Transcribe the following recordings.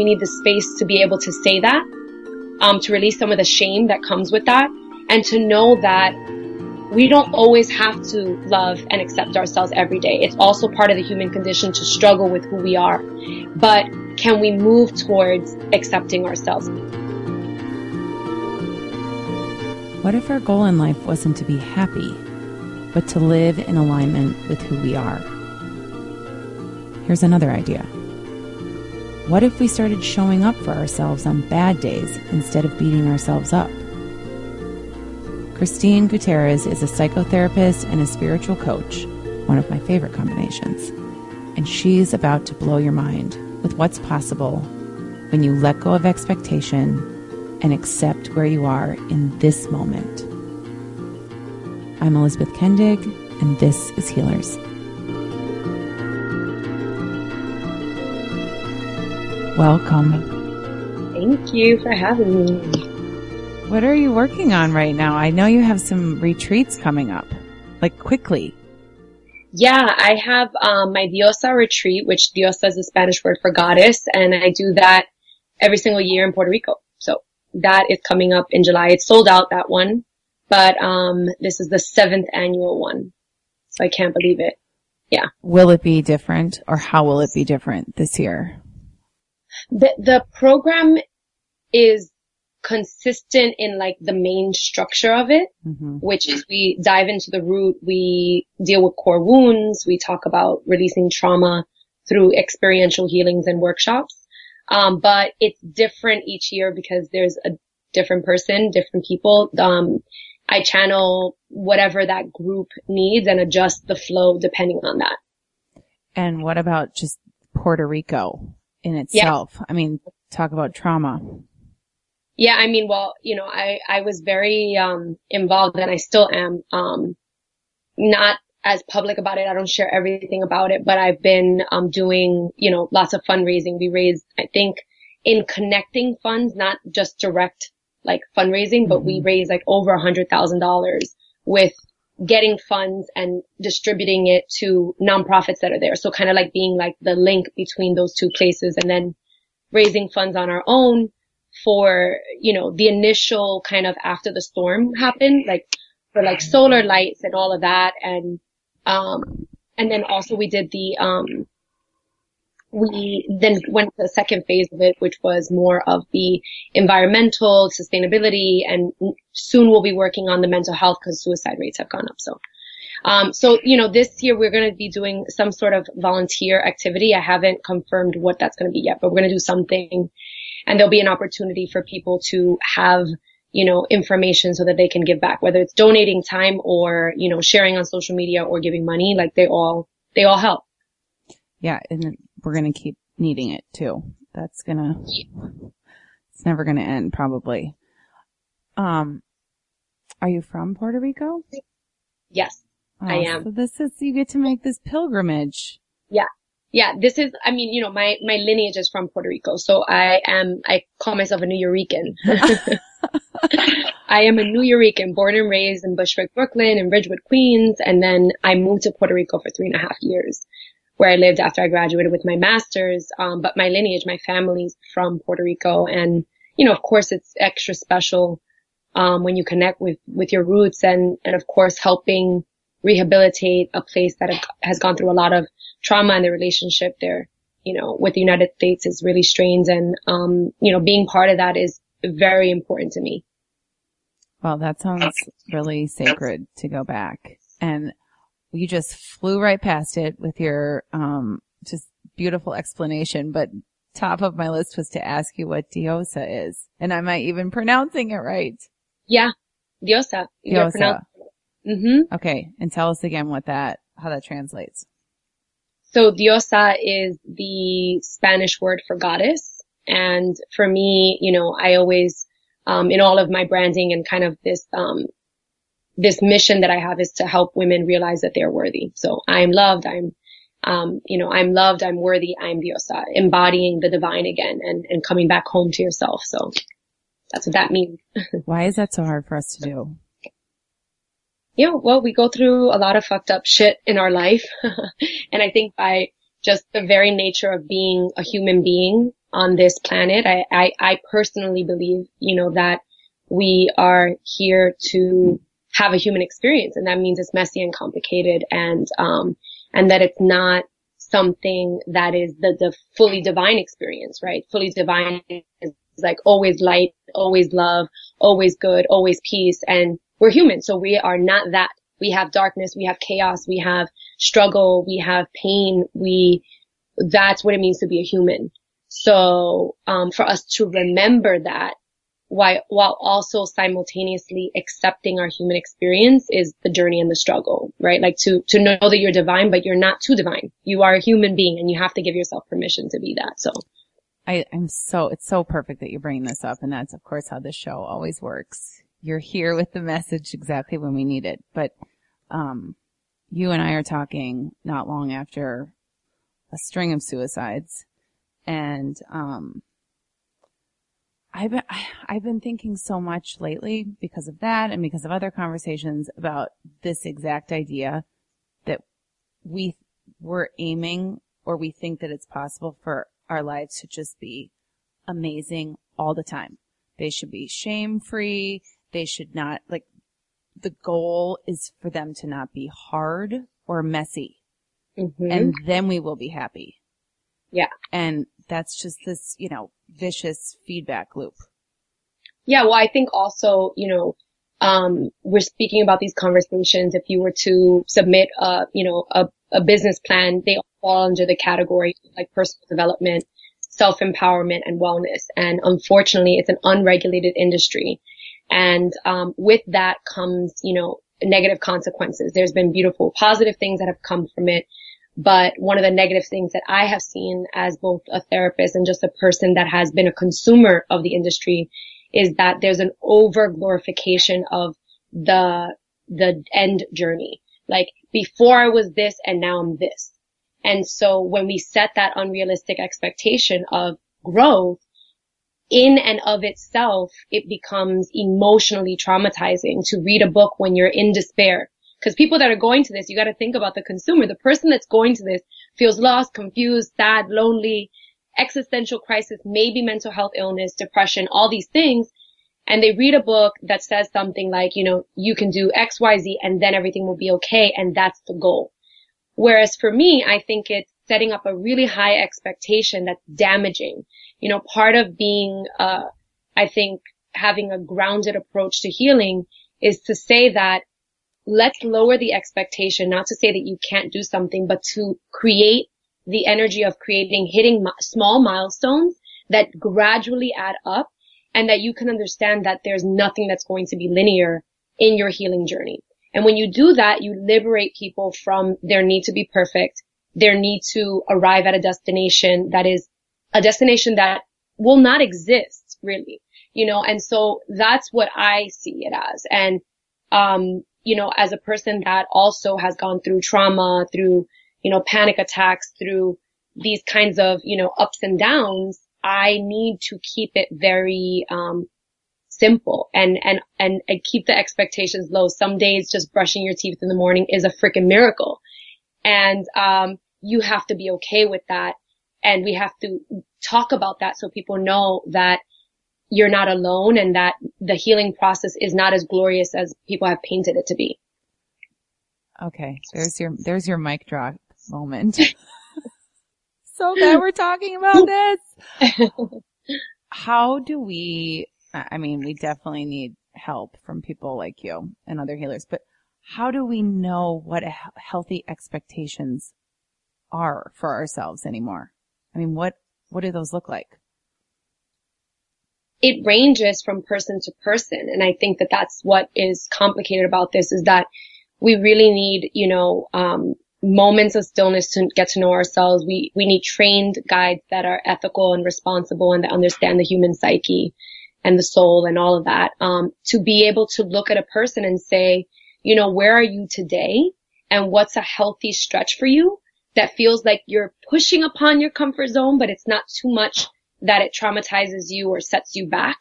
we need the space to be able to say that, um, to release some of the shame that comes with that, and to know that we don't always have to love and accept ourselves every day. It's also part of the human condition to struggle with who we are. But can we move towards accepting ourselves? What if our goal in life wasn't to be happy, but to live in alignment with who we are? Here's another idea. What if we started showing up for ourselves on bad days instead of beating ourselves up? Christine Gutierrez is a psychotherapist and a spiritual coach, one of my favorite combinations. And she's about to blow your mind with what's possible when you let go of expectation and accept where you are in this moment. I'm Elizabeth Kendig, and this is Healers. Welcome. Thank you for having me. What are you working on right now? I know you have some retreats coming up, like quickly. Yeah, I have um, my Diosa retreat, which Diosa is the Spanish word for goddess, and I do that every single year in Puerto Rico. So that is coming up in July. It's sold out that one, but um, this is the seventh annual one, so I can't believe it. Yeah. Will it be different, or how will it be different this year? The the program is consistent in like the main structure of it, mm-hmm. which is we dive into the root, we deal with core wounds, we talk about releasing trauma through experiential healings and workshops. Um, but it's different each year because there's a different person, different people. Um, I channel whatever that group needs and adjust the flow depending on that. And what about just Puerto Rico in itself? Yeah. I mean, talk about trauma. Yeah, I mean, well, you know, I, I was very, um, involved and I still am, um, not as public about it. I don't share everything about it, but I've been, um, doing, you know, lots of fundraising. We raised, I think, in connecting funds, not just direct, like fundraising, but mm-hmm. we raised like over a hundred thousand dollars with getting funds and distributing it to nonprofits that are there. So kind of like being like the link between those two places and then raising funds on our own for, you know, the initial kind of after the storm happened, like for like solar lights and all of that. And, um, and then also we did the, um, we then went to the second phase of it, which was more of the environmental sustainability and soon we'll be working on the mental health because suicide rates have gone up. So, um, so, you know, this year we're going to be doing some sort of volunteer activity. I haven't confirmed what that's going to be yet, but we're going to do something and there'll be an opportunity for people to have you know, information so that they can give back, whether it's donating time or, you know, sharing on social media or giving money, like they all, they all help. Yeah. And we're going to keep needing it too. That's going to, it's never going to end probably. Um, are you from Puerto Rico? Yes, oh, I am. So this is, you get to make this pilgrimage. Yeah yeah, this is, I mean, you know, my, my lineage is from Puerto Rico. So I am, I call myself a Nuyorican. I am a Nuyorican, born and raised in Bushwick, Brooklyn and Ridgewood, Queens. And then I moved to Puerto Rico for three and a half years where I lived after I graduated with my master's. Um, but my lineage, my family's from Puerto Rico. And, you know, of course it's extra special, um, when you connect with, with your roots and, and of course helping rehabilitate a place that has gone through a lot of trauma in the relationship there, you know, with the United States is really strained and, um, you know, being part of that is very important to me. Well, that sounds really sacred to go back. And you just flew right past it with your, um, just beautiful explanation, but top of my list was to ask you what diosa is. And am I even pronouncing it right? Yeah. Diosa. Diosa. Mm-hmm. Okay. And tell us again what that, how that translates. So diosa is the Spanish word for goddess. And for me, you know, I always, um, in all of my branding and kind of this, um, this mission that I have is to help women realize that they're worthy. So I'm loved. I'm, um, you know, I'm loved. I'm worthy. I'm diosa, embodying the divine again and, and coming back home to yourself. So that's what that means. Why is that so hard for us to do? yeah, well, we go through a lot of fucked up shit in our life. and I think by just the very nature of being a human being, on this planet. I, I, I personally believe, you know, that we are here to have a human experience and that means it's messy and complicated and, um, and that it's not something that is the, the fully divine experience, right? Fully divine is like always light, always love, always good, always peace. And we're human. So we are not that. We have darkness. We have chaos. We have struggle. We have pain. We, that's what it means to be a human. So, um, for us to remember that while, while also simultaneously accepting our human experience is the journey and the struggle, right? Like to, to know that you're divine, but you're not too divine. You are a human being and you have to give yourself permission to be that. So. I, I'm so, it's so perfect that you're bringing this up. And that's of course how this show always works. You're here with the message exactly when we need it. But, um, you and I are talking not long after a string of suicides and, um, I've been, I've been thinking so much lately because of that and because of other conversations about this exact idea that we were aiming or we think that it's possible for our lives to just be amazing all the time. They should be shame free. They should not like the goal is for them to not be hard or messy. Mm-hmm. And then we will be happy. Yeah. And that's just this, you know, vicious feedback loop. Yeah, well, I think also, you know, um, we're speaking about these conversations. If you were to submit a, you know, a, a business plan, they all fall under the category like personal development, self-empowerment and wellness. And unfortunately, it's an unregulated industry. And, um, with that comes, you know, negative consequences. There's been beautiful positive things that have come from it. But one of the negative things that I have seen as both a therapist and just a person that has been a consumer of the industry is that there's an over glorification of the, the end journey. Like before I was this and now I'm this. And so when we set that unrealistic expectation of growth in and of itself, it becomes emotionally traumatizing to read a book when you're in despair because people that are going to this, you got to think about the consumer. The person that's going to this feels lost, confused, sad, lonely, existential crisis, maybe mental health illness, depression, all these things. And they read a book that says something like, you know, you can do X, Y, Z and then everything will be okay. And that's the goal. Whereas for me, I think it's setting up a really high expectation that's damaging. You know, part of being, uh, I think having a grounded approach to healing is to say that let's lower the expectation, not to say that you can't do something, but to create the energy of creating, hitting small milestones that gradually add up and that you can understand that there's nothing that's going to be linear in your healing journey. And when you do that, you liberate people from their need to be perfect, their need to arrive at a destination that is a destination that will not exist really, you know, and so that's what I see it as. And, um, you know, as a person that also has gone through trauma, through, you know, panic attacks, through these kinds of, you know, ups and downs, I need to keep it very, um, simple and, and, and, and keep the expectations low. Some days just brushing your teeth in the morning is a freaking miracle. And, um, you have to be okay with that. And we have to talk about that so people know that you're not alone and that the healing process is not as glorious as people have painted it to be. Okay. There's your, there's your mic drop moment. so glad we're talking about this. How do we, I mean, we definitely need help from people like you and other healers, but how do we know what healthy expectations are for ourselves anymore? I mean, what, what do those look like? It ranges from person to person. And I think that that's what is complicated about this is that we really need, you know, um, moments of stillness to get to know ourselves. We, we need trained guides that are ethical and responsible and that understand the human psyche and the soul and all of that. Um, to be able to look at a person and say, you know, where are you today? And what's a healthy stretch for you that feels like you're pushing upon your comfort zone, but it's not too much that it traumatizes you or sets you back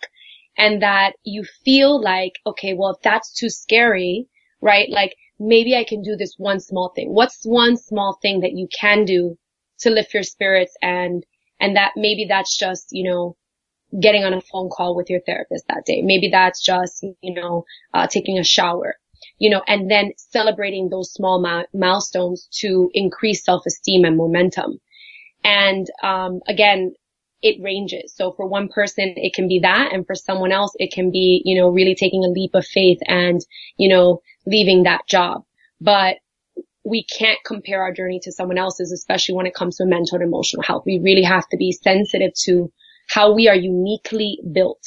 and that you feel like, okay, well, if that's too scary, right? Like maybe I can do this one small thing. What's one small thing that you can do to lift your spirits and, And that maybe that's just, you know, getting on a phone call with your therapist that day. Maybe that's just, you know, uh, taking a shower, you know, and then celebrating those small ma- milestones to increase self-esteem and momentum. And, um, again, it ranges. So for one person, it can be that. And for someone else, it can be, you know, really taking a leap of faith and, you know, leaving that job. But we can't compare our journey to someone else's, especially when it comes to mental and emotional health. We really have to be sensitive to how we are uniquely built.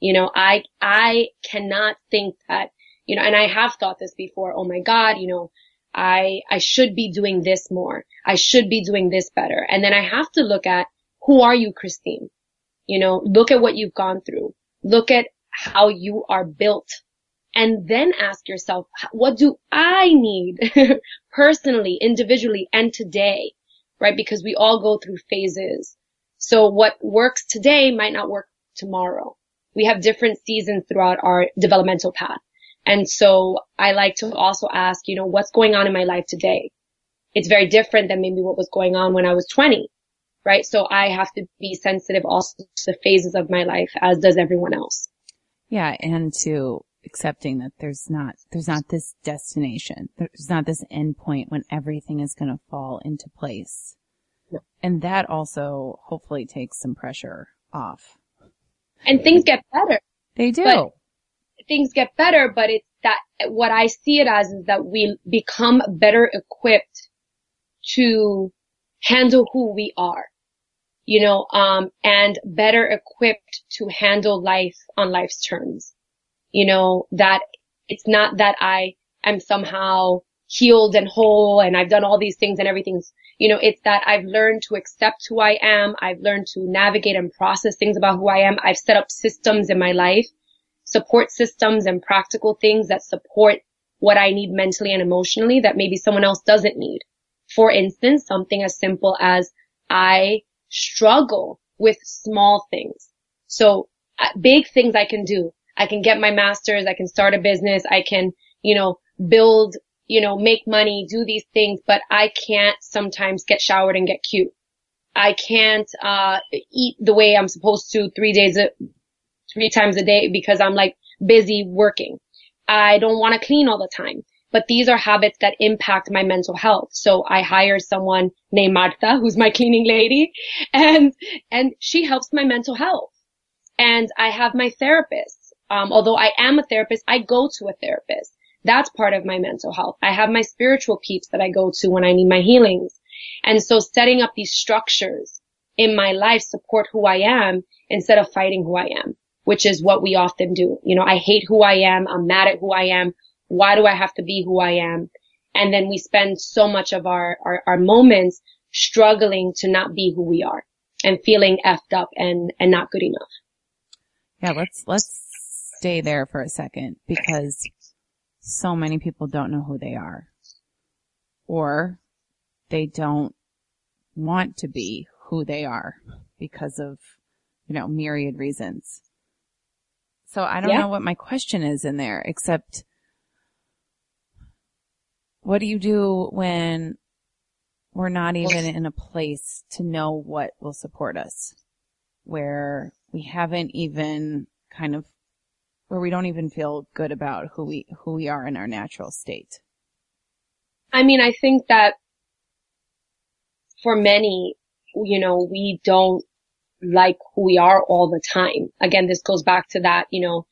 You know, I, I cannot think that, you know, and I have thought this before, oh my God, you know, I, I should be doing this more. I should be doing this better. And then I have to look at who are you, Christine? You know, look at what you've gone through. Look at how you are built and then ask yourself, what do I need personally, individually, and today? Right? Because we all go through phases. So what works today might not work tomorrow. We have different seasons throughout our developmental path. And so I like to also ask, you know, what's going on in my life today? It's very different than maybe what was going on when I was 20, right? So I have to be sensitive also to the phases of my life as does everyone else. Yeah. And to accepting that there's not, there's not this destination. There's not this end point when everything is going to fall into place. And that also hopefully takes some pressure off. And things get better. They do. But things get better, but it's that what I see it as is that we become better equipped to handle who we are, you know, um, and better equipped to handle life on life's terms you know, that it's not that I am somehow healed and whole and I've done all these things and everything's, you know, it's that I've learned to accept who I am. I've learned to navigate and process things about who I am. I've set up systems in my life, support systems and practical things that support what I need mentally and emotionally that maybe someone else doesn't need. For instance, something as simple as I struggle with small things. So uh, big things I can do. I can get my master's. I can start a business. I can, you know, build, you know, make money, do these things, but I can't sometimes get showered and get cute. I can't, uh, eat the way I'm supposed to three days, a, three times a day because I'm like busy working. I don't want to clean all the time. But these are habits that impact my mental health. So I hire someone named Marta, who's my cleaning lady, and, and she helps my mental health. And I have my therapist um, although I am a therapist, I go to a therapist. That's part of my mental health. I have my spiritual peeps that I go to when I need my healings. And so setting up these structures in my life support who I am instead of fighting who I am, which is what we often do. You know, I hate who I am. I'm mad at who I am. Why do I have to be who I am? And then we spend so much of our, our, our moments struggling to not be who we are and feeling effed up and, and not good enough. Yeah, let's, let's stay there for a second because so many people don't know who they are or they don't want to be who they are because of, you know, myriad reasons. So I don't yeah. know what my question is in there except what do you do when we're not even in a place to know what will support us? Where we haven't even kind of where we don't even feel good about who we, who we are in our natural state? I mean, I think that for many, you know, we don't like who we are all the time. Again, this goes back to that, you know,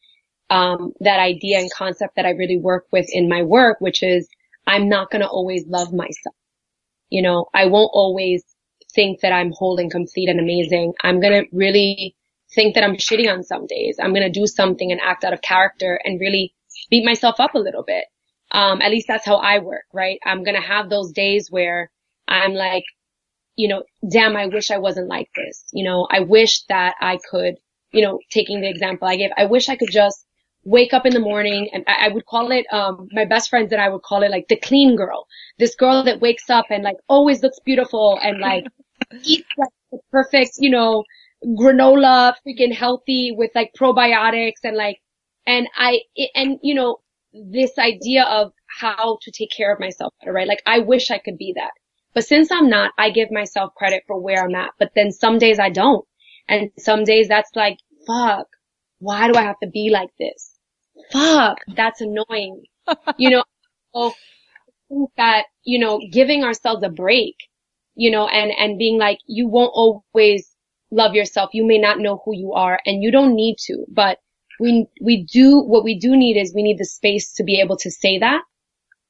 um, that idea and concept that I really work with in my work, which is I'm not going to always love myself. You know, I won't always think that I'm whole and complete and amazing. I'm going to really think that I'm shitty on some days. I'm going to do something and act out of character and really beat myself up a little bit. Um, at least that's how I work, right? I'm going to have those days where I'm like, you know, damn, I wish I wasn't like this. You know, I wish that I could, you know, taking the example I gave, I wish I could just wake up in the morning and I, I would call it, um, my best friends and I would call it like the clean girl. This girl that wakes up and like always looks beautiful and like eats like the perfect, you know, granola, freaking healthy with like probiotics and like, and I, and you know, this idea of how to take care of myself better, right? Like I wish I could be that. But since I'm not, I give myself credit for where I'm at. But then some days I don't. And some days that's like, fuck, why do I have to be like this? Fuck, that's annoying. you know, so that, you know, giving ourselves a break, you know, and, and being like, you won't always love yourself. You may not know who you are and you don't need to, but we, we do, what we do need is we need the space to be able to say that,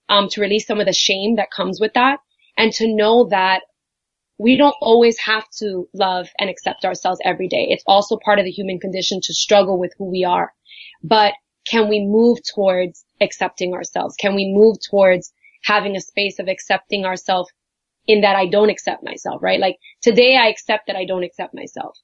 um, to release some of the shame that comes with that and to know that we don't always have to love and accept ourselves every day. It's also part of the human condition to struggle with who we are. But can we move towards accepting ourselves? Can we move towards having a space of accepting ourselves in that I don't accept myself, right? Like today I accept that I don't accept myself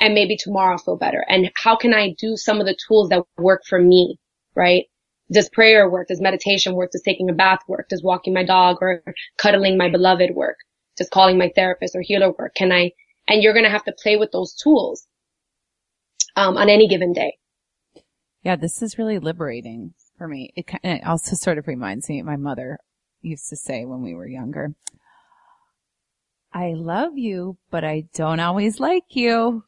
and maybe tomorrow I'll feel better. And how can I do some of the tools that work for me, right? Does prayer work? Does meditation work? Does taking a bath work? Does walking my dog or cuddling my beloved work? Does calling my therapist or healer work? Can I, and you're going to have to play with those tools, um, on any given day. Yeah, this is really liberating for me. It, it also sort of reminds me, my mother used to say when we were younger, I love you, but I don't always like you.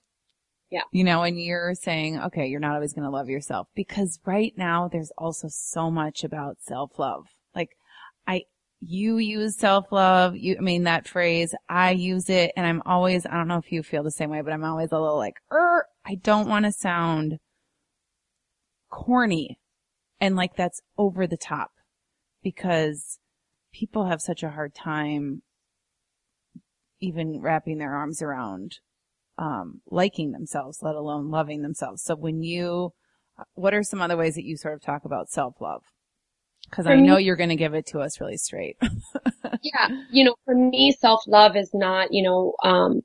Yeah. You know, and you're saying, okay, you're not always going to love yourself because right now there's also so much about self love. Like I, you use self love. You, I mean, that phrase, I use it and I'm always, I don't know if you feel the same way, but I'm always a little like, er, I don't want to sound corny and like that's over the top because people have such a hard time even wrapping their arms around um, liking themselves, let alone loving themselves. So when you, what are some other ways that you sort of talk about self love? Because I know you're going to give it to us really straight. yeah, you know, for me, self love is not, you know, um,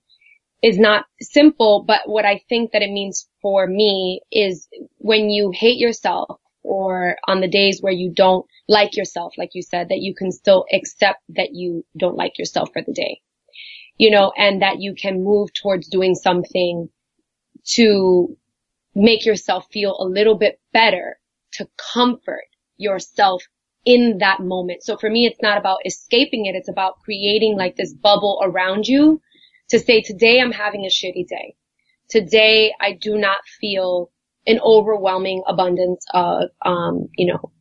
is not simple, but what I think that it means for me is when you hate yourself or on the days where you don't like yourself, like you said, that you can still accept that you don't like yourself for the day you know, and that you can move towards doing something to make yourself feel a little bit better to comfort yourself in that moment. So for me, it's not about escaping it. It's about creating like this bubble around you to say, today I'm having a shitty day. Today I do not feel an overwhelming abundance of, um, you know,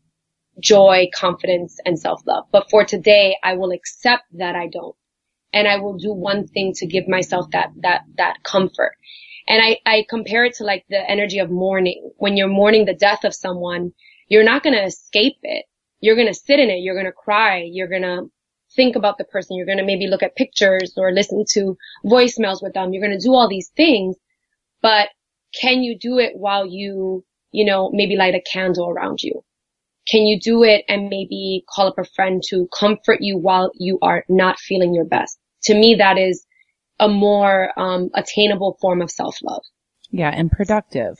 joy, confidence, and self-love. But for today, I will accept that I don't and I will do one thing to give myself that, that, that comfort. And I, I compare it to like the energy of mourning. When you're mourning the death of someone, you're not going to escape it. You're going to sit in it. You're going to cry. You're going to think about the person. You're going to maybe look at pictures or listen to voicemails with them. You're going to do all these things, but can you do it while you, you know, maybe light a candle around you? Can you do it and maybe call up a friend to comfort you while you are not feeling your best? to me, that is a more um, attainable form of self-love. Yeah, and productive.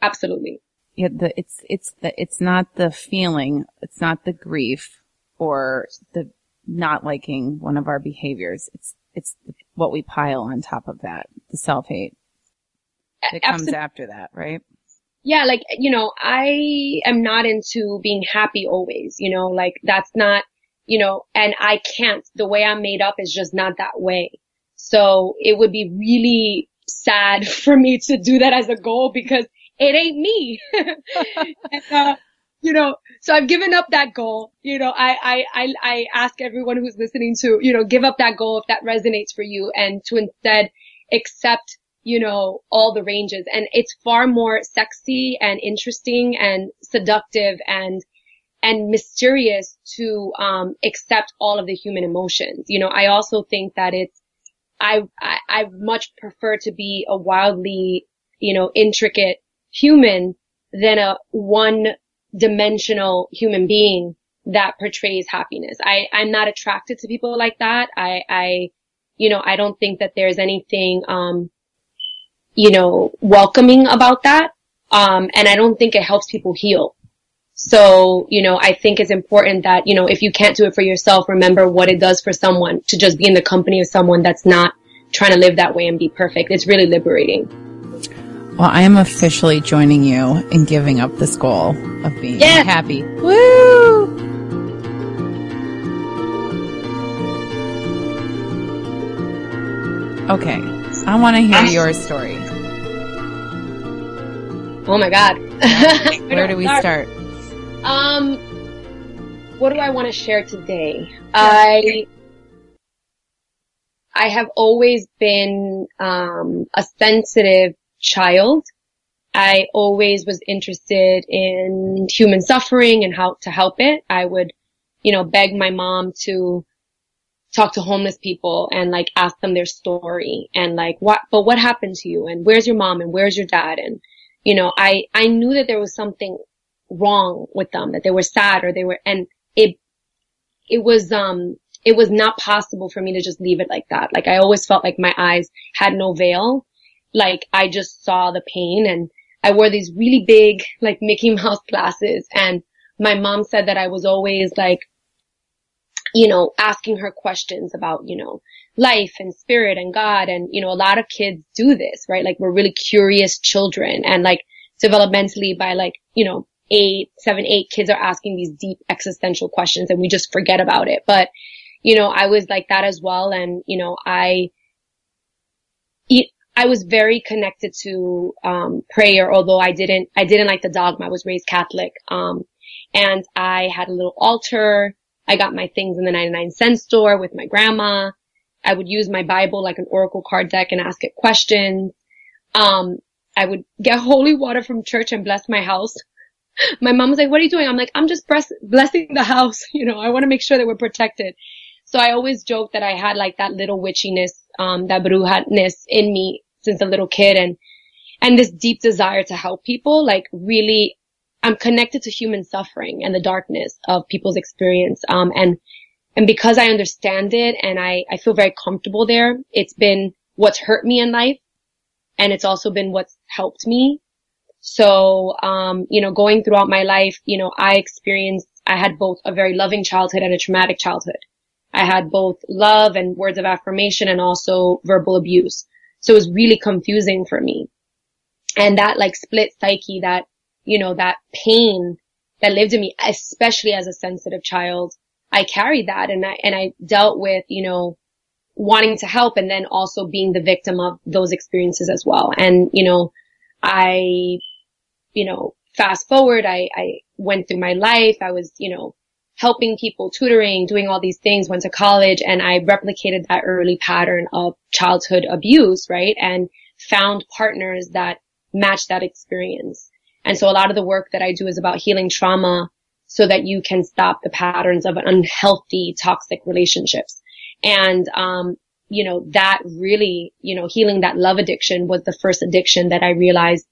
Absolutely. Yeah, the, it's it's the it's not the feeling, it's not the grief or the not liking one of our behaviors. It's it's what we pile on top of that, the self hate. It comes after that, right? Yeah, like you know, I am not into being happy always. You know, like that's not you know, and I can't. The way I'm made up is just not that way. So it would be really sad for me to do that as a goal because it ain't me. and, uh, you know, so I've given up that goal. You know, I, I, I, I ask everyone who's listening to, you know, give up that goal if that resonates for you and to instead accept, you know, all the ranges. And it's far more sexy and interesting and seductive and and mysterious to um, accept all of the human emotions. You know, I also think that it's I, I I much prefer to be a wildly you know intricate human than a one dimensional human being that portrays happiness. I I'm not attracted to people like that. I I you know I don't think that there's anything um you know welcoming about that. Um, and I don't think it helps people heal. So, you know, I think it's important that, you know, if you can't do it for yourself, remember what it does for someone to just be in the company of someone that's not trying to live that way and be perfect. It's really liberating. Well, I am officially joining you in giving up this goal of being yeah. happy. Woo! Okay. I want to hear your story. Oh my God. Where do we start? Um, what do I want to share today? I, I have always been, um, a sensitive child. I always was interested in human suffering and how to help it. I would, you know, beg my mom to talk to homeless people and like ask them their story and like what, but what happened to you and where's your mom and where's your dad? And, you know, I, I knew that there was something wrong with them, that they were sad or they were, and it, it was, um, it was not possible for me to just leave it like that. Like I always felt like my eyes had no veil. Like I just saw the pain and I wore these really big, like Mickey Mouse glasses and my mom said that I was always like you know, asking her questions about, you know, life and spirit and God. And, you know, a lot of kids do this, right? Like we're really curious children and like developmentally by like, you know, eight, seven, eight kids are asking these deep existential questions and we just forget about it. But, you know, I was like that as well. And, you know, I, I was very connected to, um, prayer, although I didn't, I didn't like the dogma. I was raised Catholic. Um, and I had a little altar I got my things in the 99 cent store with my grandma. I would use my Bible like an oracle card deck and ask it questions. Um, I would get holy water from church and bless my house. My mom was like, what are you doing? I'm like, I'm just blessing the house. You know, I want to make sure that we're protected. So I always joke that I had like that little witchiness, um, that brujaness in me since a little kid and, and this deep desire to help people, like really I'm connected to human suffering and the darkness of people's experience. Um, and, and because I understand it and I, I feel very comfortable there, it's been what's hurt me in life. And it's also been what's helped me. So, um, you know, going throughout my life, you know, I experienced, I had both a very loving childhood and a traumatic childhood. I had both love and words of affirmation and also verbal abuse. So it was really confusing for me. And that like split psyche, that you know, that pain that lived in me, especially as a sensitive child. I carried that and I, and I dealt with, you know, wanting to help and then also being the victim of those experiences as well. And, you know, I, you know, fast forward, I, I went through my life. I was, you know, helping people, tutoring, doing all these things, went to college and I replicated that early pattern of childhood abuse, right? And found partners that matched that experience. And so a lot of the work that I do is about healing trauma so that you can stop the patterns of unhealthy, toxic relationships. And, um, you know, that really, you know, healing that love addiction was the first addiction that I realized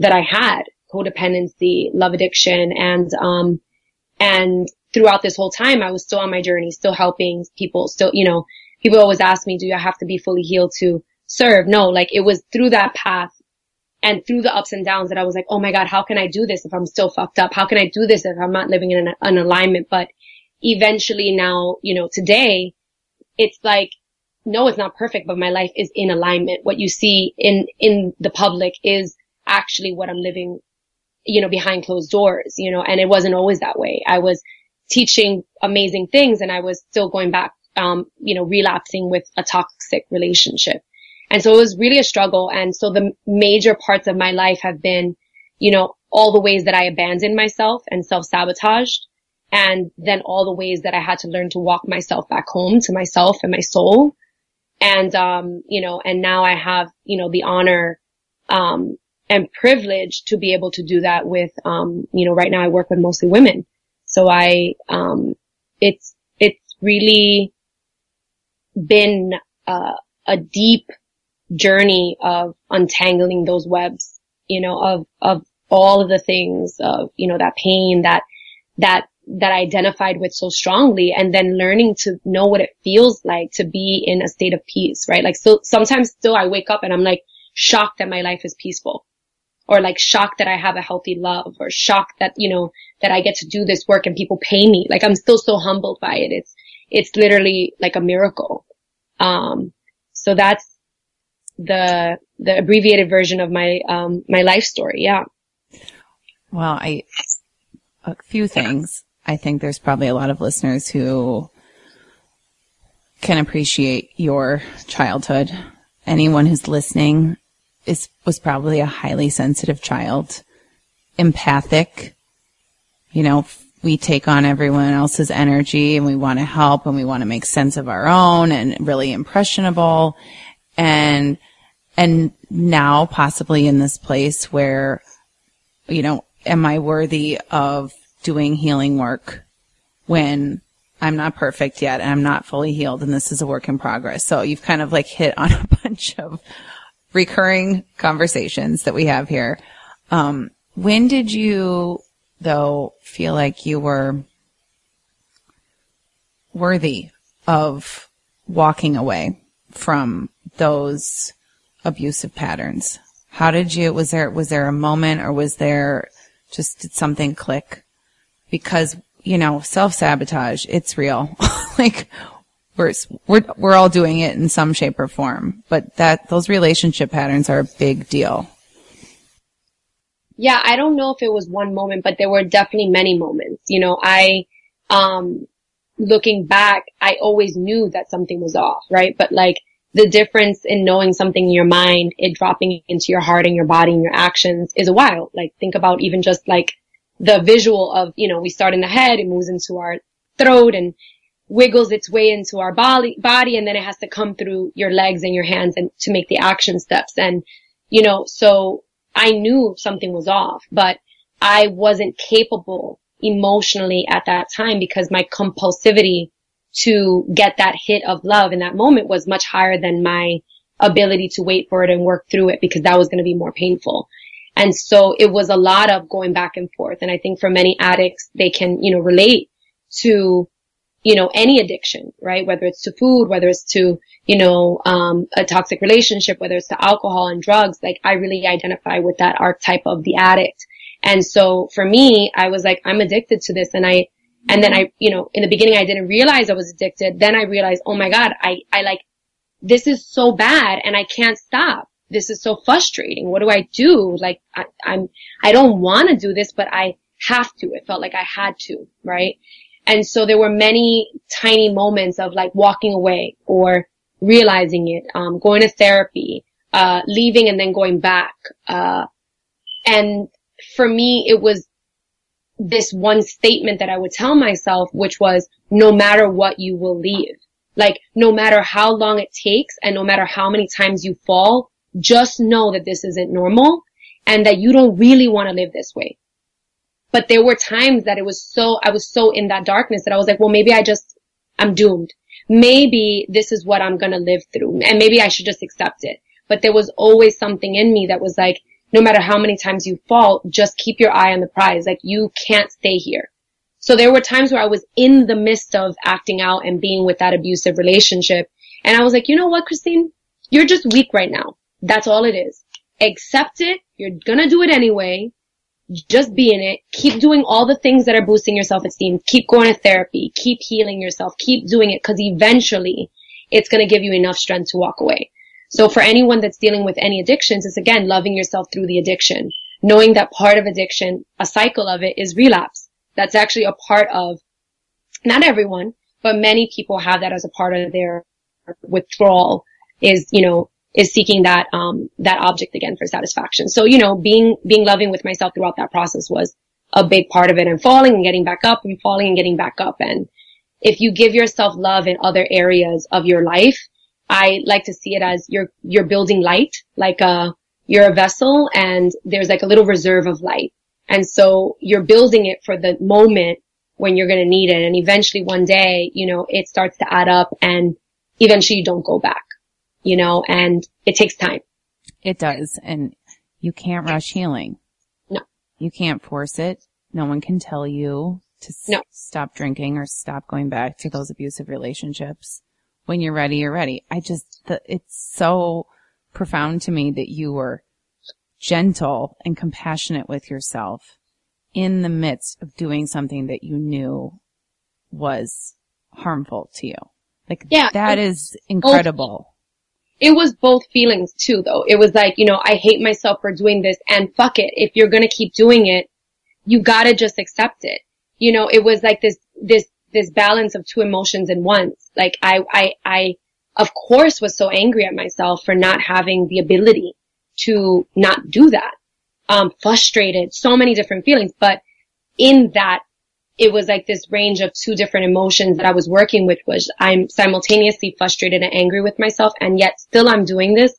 that I had codependency, love addiction. And, um, and throughout this whole time, I was still on my journey, still helping people, still, you know, people always ask me, do I have to be fully healed to serve? No, like it was through that path and through the ups and downs that I was like, oh my God, how can I do this if I'm still fucked up? How can I do this if I'm not living in an, an alignment? But eventually now, you know, today it's like, no, it's not perfect, but my life is in alignment. What you see in, in the public is actually what I'm living, you know, behind closed doors, you know, and it wasn't always that way. I was teaching amazing things and I was still going back, um, you know, relapsing with a toxic relationship. And so it was really a struggle. And so the major parts of my life have been, you know, all the ways that I abandoned myself and self-sabotaged. And then all the ways that I had to learn to walk myself back home to myself and my soul. And, um, you know, and now I have, you know, the honor, um, and privilege to be able to do that with, um, you know, right now I work with mostly women. So I, um, it's, it's really been, uh, a deep journey of untangling those webs, you know, of, of all of the things of, you know, that pain that, that, that I identified with so strongly and then learning to know what it feels like to be in a state of peace, right? Like so sometimes still I wake up and I'm like shocked that my life is peaceful or like shocked that I have a healthy love or shocked that, you know, that I get to do this work and people pay me. Like I'm still so humbled by it. It's, it's literally like a miracle. Um, so that's, the the abbreviated version of my um my life story. Yeah. Well, I a few things. I think there's probably a lot of listeners who can appreciate your childhood anyone who's listening is, was probably a highly sensitive child, empathic, you know, we take on everyone else's energy and we want to help and we want to make sense of our own and really impressionable. And, and now possibly in this place where, you know, am I worthy of doing healing work when I'm not perfect yet and I'm not fully healed and this is a work in progress. So you've kind of like hit on a bunch of recurring conversations that we have here. Um, when did you though feel like you were worthy of walking away from those abusive patterns? How did you, was there, was there a moment or was there just, did something click? Because, you know, self-sabotage, it's real. like, we're, we're, we're all doing it in some shape or form, but that, those relationship patterns are a big deal. Yeah, I don't know if it was one moment, but there were definitely many moments. You know, I, um, looking back, I always knew that something was off, right? But like the difference in knowing something in your mind, it dropping into your heart and your body and your actions is a while. Like think about even just like the visual of, you know, we start in the head, it moves into our throat and wiggles its way into our body, body, and then it has to come through your legs and your hands and to make the action steps. And, you know, so I knew something was off, but I wasn't capable emotionally at that time because my compulsivity to get that hit of love in that moment was much higher than my ability to wait for it and work through it because that was going to be more painful. And so it was a lot of going back and forth. And I think for many addicts, they can, you know, relate to, you know, any addiction, right? Whether it's to food, whether it's to, you know, um, a toxic relationship, whether it's to alcohol and drugs, like I really identify with that archetype of the addict. And so for me, I was like, I'm addicted to this. And I, and then I, you know, in the beginning, I didn't realize I was addicted. Then I realized, oh my God, I, I like, this is so bad and I can't stop. This is so frustrating. What do I do? Like, I, I'm, I don't want to do this, but I have to. It felt like I had to, right? And so there were many tiny moments of like walking away or realizing it, um, going to therapy, uh, leaving and then going back. Uh, and for me, it was this one statement that I would tell myself, which was, no matter what, you will leave. Like, no matter how long it takes and no matter how many times you fall, just know that this isn't normal and that you don't really want to live this way. But there were times that it was so, I was so in that darkness that I was like, well, maybe I just, I'm doomed maybe this is what I'm going to live through and maybe I should just accept it. But there was always something in me that was like, no matter how many times you fall, just keep your eye on the prize. Like you can't stay here. So there were times where I was in the midst of acting out and being with that abusive relationship. And I was like, you know what, Christine? You're just weak right now. That's all it is. Accept it. You're gonna do it anyway just be in it. Keep doing all the things that are boosting your self-esteem. Keep going to therapy. Keep healing yourself. Keep doing it because eventually it's going to give you enough strength to walk away. So for anyone that's dealing with any addictions, it's again loving yourself through the addiction. Knowing that part of addiction, a cycle of it is relapse. That's actually a part of, not everyone, but many people have that as a part of their withdrawal is, you know, is seeking that um that object again for satisfaction. So, you know, being being loving with myself throughout that process was a big part of it and falling and getting back up and falling and getting back up. And if you give yourself love in other areas of your life, I like to see it as you're you're building light, like a you're a vessel and there's like a little reserve of light. And so you're building it for the moment when you're going to need it. And eventually one day, you know, it starts to add up and eventually you don't go back you know, and it takes time. It does. And you can't rush healing. No. You can't force it. No one can tell you to no. s- stop drinking or stop going back to those abusive relationships. When you're ready, you're ready. I just, the, it's so profound to me that you were gentle and compassionate with yourself in the midst of doing something that you knew was harmful to you. Like yeah, that is incredible it was both feelings too though. It was like, you know, I hate myself for doing this and fuck it. If you're gonna keep doing it, you gotta just accept it. You know, it was like this, this, this balance of two emotions in once. Like I, I, I of course was so angry at myself for not having the ability to not do that. Um, frustrated, so many different feelings, but in that it was like this range of two different emotions that I was working with was I'm simultaneously frustrated and angry with myself and yet still I'm doing this.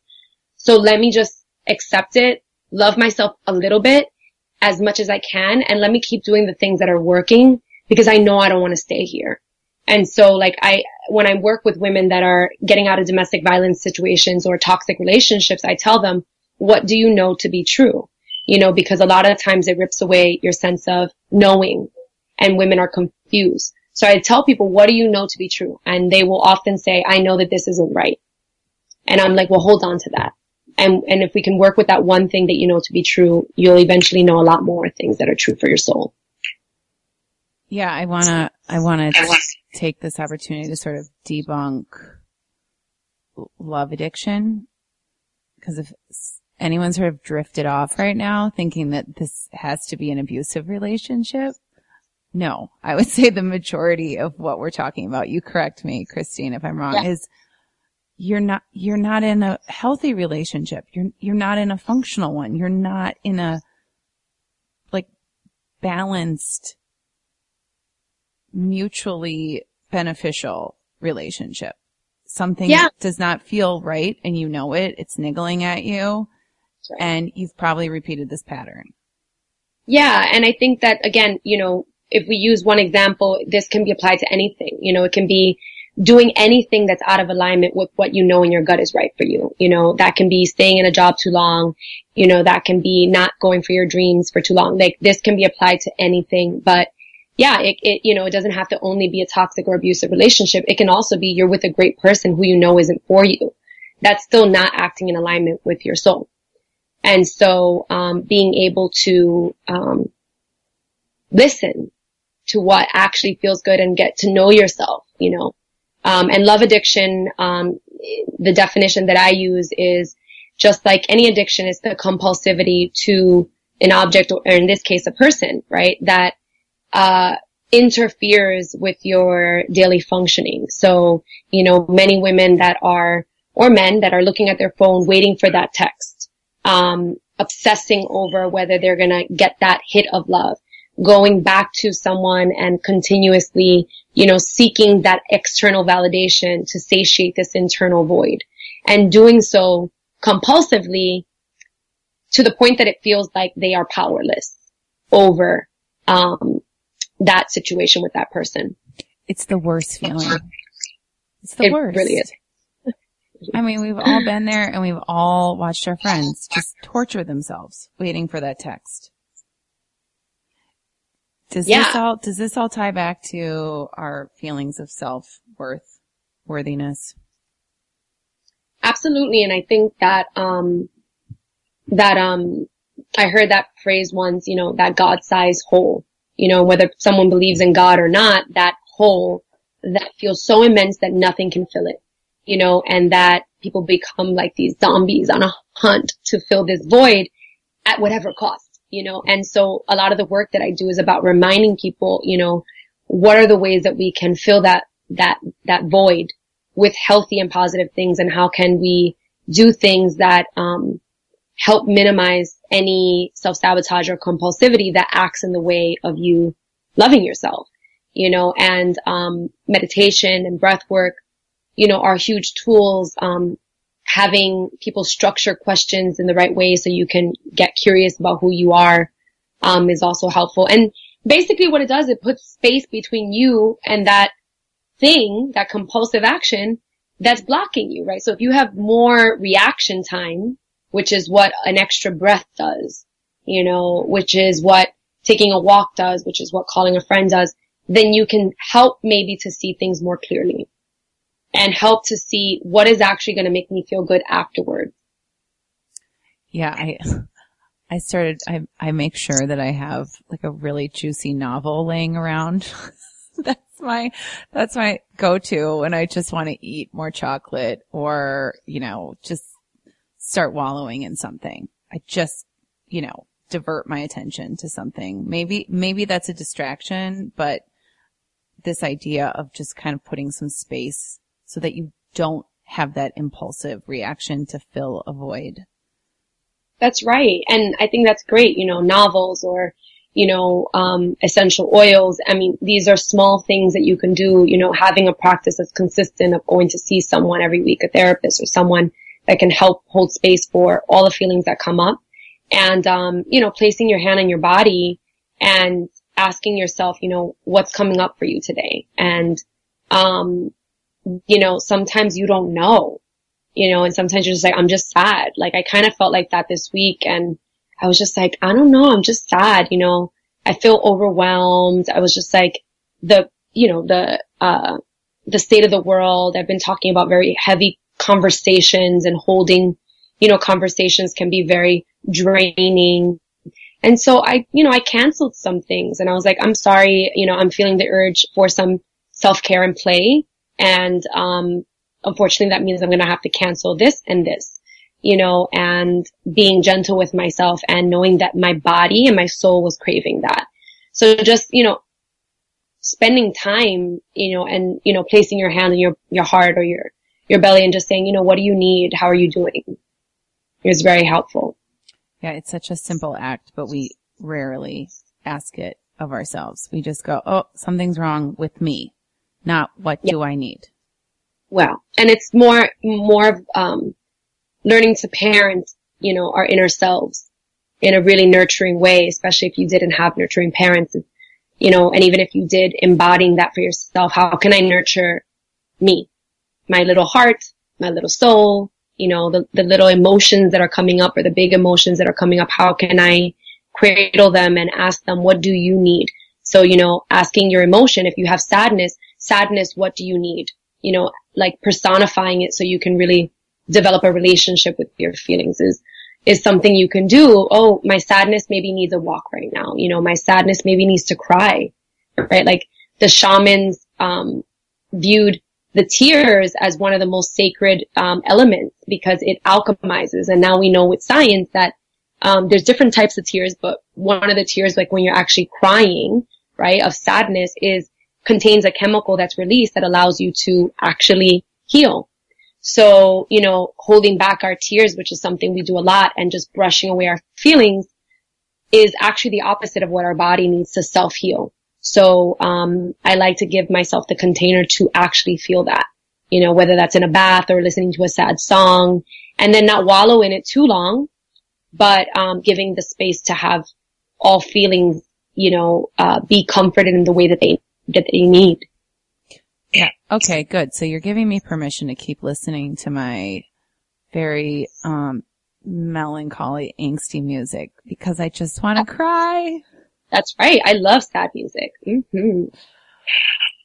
So let me just accept it, love myself a little bit as much as I can and let me keep doing the things that are working because I know I don't want to stay here. And so like I, when I work with women that are getting out of domestic violence situations or toxic relationships, I tell them, what do you know to be true? You know, because a lot of times it rips away your sense of knowing and women are confused. So I tell people, what do you know to be true? And they will often say, I know that this isn't right. And I'm like, well, hold on to that. And, and if we can work with that one thing that you know to be true, you'll eventually know a lot more things that are true for your soul. Yeah, I wanna, I wanna take this opportunity to sort of debunk love addiction. Cause if anyone sort of drifted off right now thinking that this has to be an abusive relationship, no, I would say the majority of what we're talking about, you correct me, Christine, if I'm wrong, yeah. is you're not, you're not in a healthy relationship. You're, you're not in a functional one. You're not in a, like, balanced, mutually beneficial relationship. Something yeah. does not feel right and you know it. It's niggling at you. Right. And you've probably repeated this pattern. Yeah. And I think that again, you know, if we use one example, this can be applied to anything. You know, it can be doing anything that's out of alignment with what you know in your gut is right for you. You know, that can be staying in a job too long. You know, that can be not going for your dreams for too long. Like this can be applied to anything, but yeah, it, it, you know, it doesn't have to only be a toxic or abusive relationship. It can also be you're with a great person who you know isn't for you. That's still not acting in alignment with your soul. And so, um, being able to, um, listen to what actually feels good and get to know yourself, you know. Um, and love addiction, um, the definition that I use is just like any addiction is the compulsivity to an object or in this case a person, right? That, uh, interferes with your daily functioning. So, you know, many women that are, or men that are looking at their phone waiting for that text, um, obsessing over whether they're gonna get that hit of love going back to someone and continuously, you know, seeking that external validation to satiate this internal void and doing so compulsively to the point that it feels like they are powerless over, um, that situation with that person. It's the worst feeling. It's the it worst. really is. I mean, we've all been there and we've all watched our friends just torture themselves waiting for that text. Does yeah. this all, does this all tie back to our feelings of self-worth, worthiness? Absolutely. And I think that, um, that, um, I heard that phrase once, you know, that God-sized hole, you know, whether someone believes in God or not, that hole that feels so immense that nothing can fill it, you know, and that people become like these zombies on a hunt to fill this void at whatever cost you know, and so a lot of the work that I do is about reminding people, you know, what are the ways that we can fill that, that, that void with healthy and positive things and how can we do things that, um, help minimize any self-sabotage or compulsivity that acts in the way of you loving yourself, you know, and, um, meditation and breath work, you know, are huge tools, um, having people structure questions in the right way so you can get curious about who you are um, is also helpful. And basically what it does, it puts space between you and that thing, that compulsive action that's blocking you, right? So if you have more reaction time, which is what an extra breath does, you know, which is what taking a walk does, which is what calling a friend does, then you can help maybe to see things more clearly and help to see what is actually going to make me feel good afterwards. Yeah, I, I started, I, I make sure that I have like a really juicy novel laying around. that's my, that's my go-to when I just want to eat more chocolate or, you know, just start wallowing in something. I just, you know, divert my attention to something. Maybe, maybe that's a distraction, but this idea of just kind of putting some space so that you don't have that impulsive reaction to fill a void. That's right. And I think that's great, you know, novels or, you know, um, essential oils. I mean, these are small things that you can do, you know, having a practice that's consistent of going to see someone every week, a therapist or someone that can help hold space for all the feelings that come up. And, um, you know, placing your hand on your body and asking yourself, you know, what's coming up for you today? And, um, you know, sometimes you don't know, you know, and sometimes you're just like, I'm just sad. Like I kind of felt like that this week and I was just like, I don't know, I'm just sad, you know, I feel overwhelmed. I was just like the, you know, the, uh, the state of the world. I've been talking about very heavy conversations and holding, you know, conversations can be very draining. And so I, you know, I canceled some things and I was like, I'm sorry, you know, I'm feeling the urge for some self-care and play. And, um, unfortunately that means I'm going to have to cancel this and this, you know, and being gentle with myself and knowing that my body and my soul was craving that. So just, you know, spending time, you know, and, you know, placing your hand on your, your heart or your, your belly and just saying, you know, what do you need? How are you doing? Was very helpful. Yeah, it's such a simple act, but we rarely ask it of ourselves. We just go, oh, something's wrong with me, not what yeah. do I need? Well, and it's more, more of, um, learning to parent, you know, our inner selves in a really nurturing way, especially if you didn't have nurturing parents, you know, and even if you did embodying that for yourself, how can I nurture me? my little heart, my little soul, you know, the, the little emotions that are coming up or the big emotions that are coming up. How can I cradle them and ask them, what do you need? So, you know, asking your emotion, if you have sadness, sadness, what do you need? You know, like personifying it so you can really develop a relationship with your feelings is, is something you can do. Oh, my sadness maybe needs a walk right now. You know, my sadness maybe needs to cry, right? Like the shamans, um, viewed the tears as one of the most sacred um, elements because it alchemizes. And now we know with science that um, there's different types of tears, but one of the tears, like when you're actually crying, right, of sadness, is contains a chemical that's released that allows you to actually heal. So, you know, holding back our tears, which is something we do a lot, and just brushing away our feelings is actually the opposite of what our body needs to self heal. So, um, I like to give myself the container to actually feel that, you know, whether that's in a bath or listening to a sad song and then not wallow in it too long, but, um, giving the space to have all feelings, you know, uh, be comforted in the way that they, that they need. Yeah. Okay, good. So you're giving me permission to keep listening to my very, um, melancholy, angsty music because I just want to cry. That's right. I love sad music. Mm-hmm.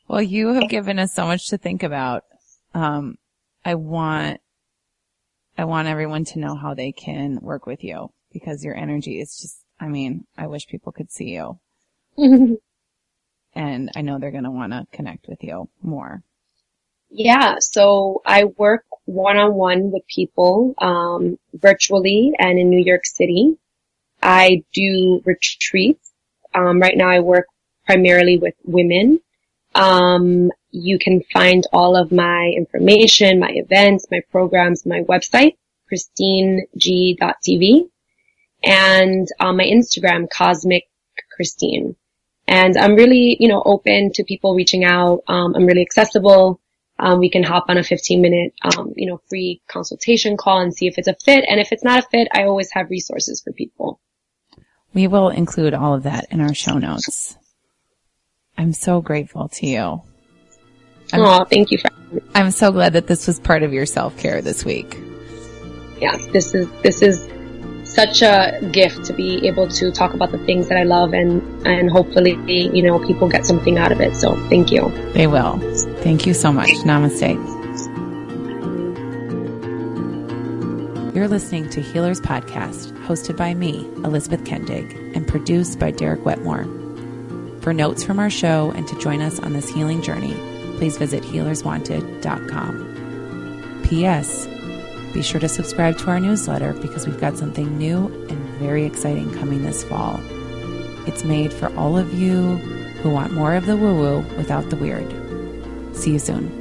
Well, you have given us so much to think about. Um, I want, I want everyone to know how they can work with you because your energy is just, I mean, I wish people could see you. and I know they're going to want to connect with you more. Yeah. So I work one on one with people, um, virtually and in New York City. I do retreats um, right now I work primarily with women. Um, you can find all of my information, my events, my programs, my website, christineg.tv and on my Instagram, cosmic Christine. And I'm really, you know, open to people reaching out. Um, I'm really accessible. Um, we can hop on a 15 minute, um, you know, free consultation call and see if it's a fit. And if it's not a fit, I always have resources for people. We will include all of that in our show notes. I'm so grateful to you. I'm, oh, thank you. For- I'm so glad that this was part of your self care this week. Yeah, this is this is such a gift to be able to talk about the things that I love and and hopefully you know people get something out of it. So thank you. They will. Thank you so much. Namaste. You're listening to Healers Podcast, hosted by me, Elizabeth Kendig, and produced by Derek Wetmore. For notes from our show and to join us on this healing journey, please visit healerswanted.com. P.S. Be sure to subscribe to our newsletter because we've got something new and very exciting coming this fall. It's made for all of you who want more of the woo woo without the weird. See you soon.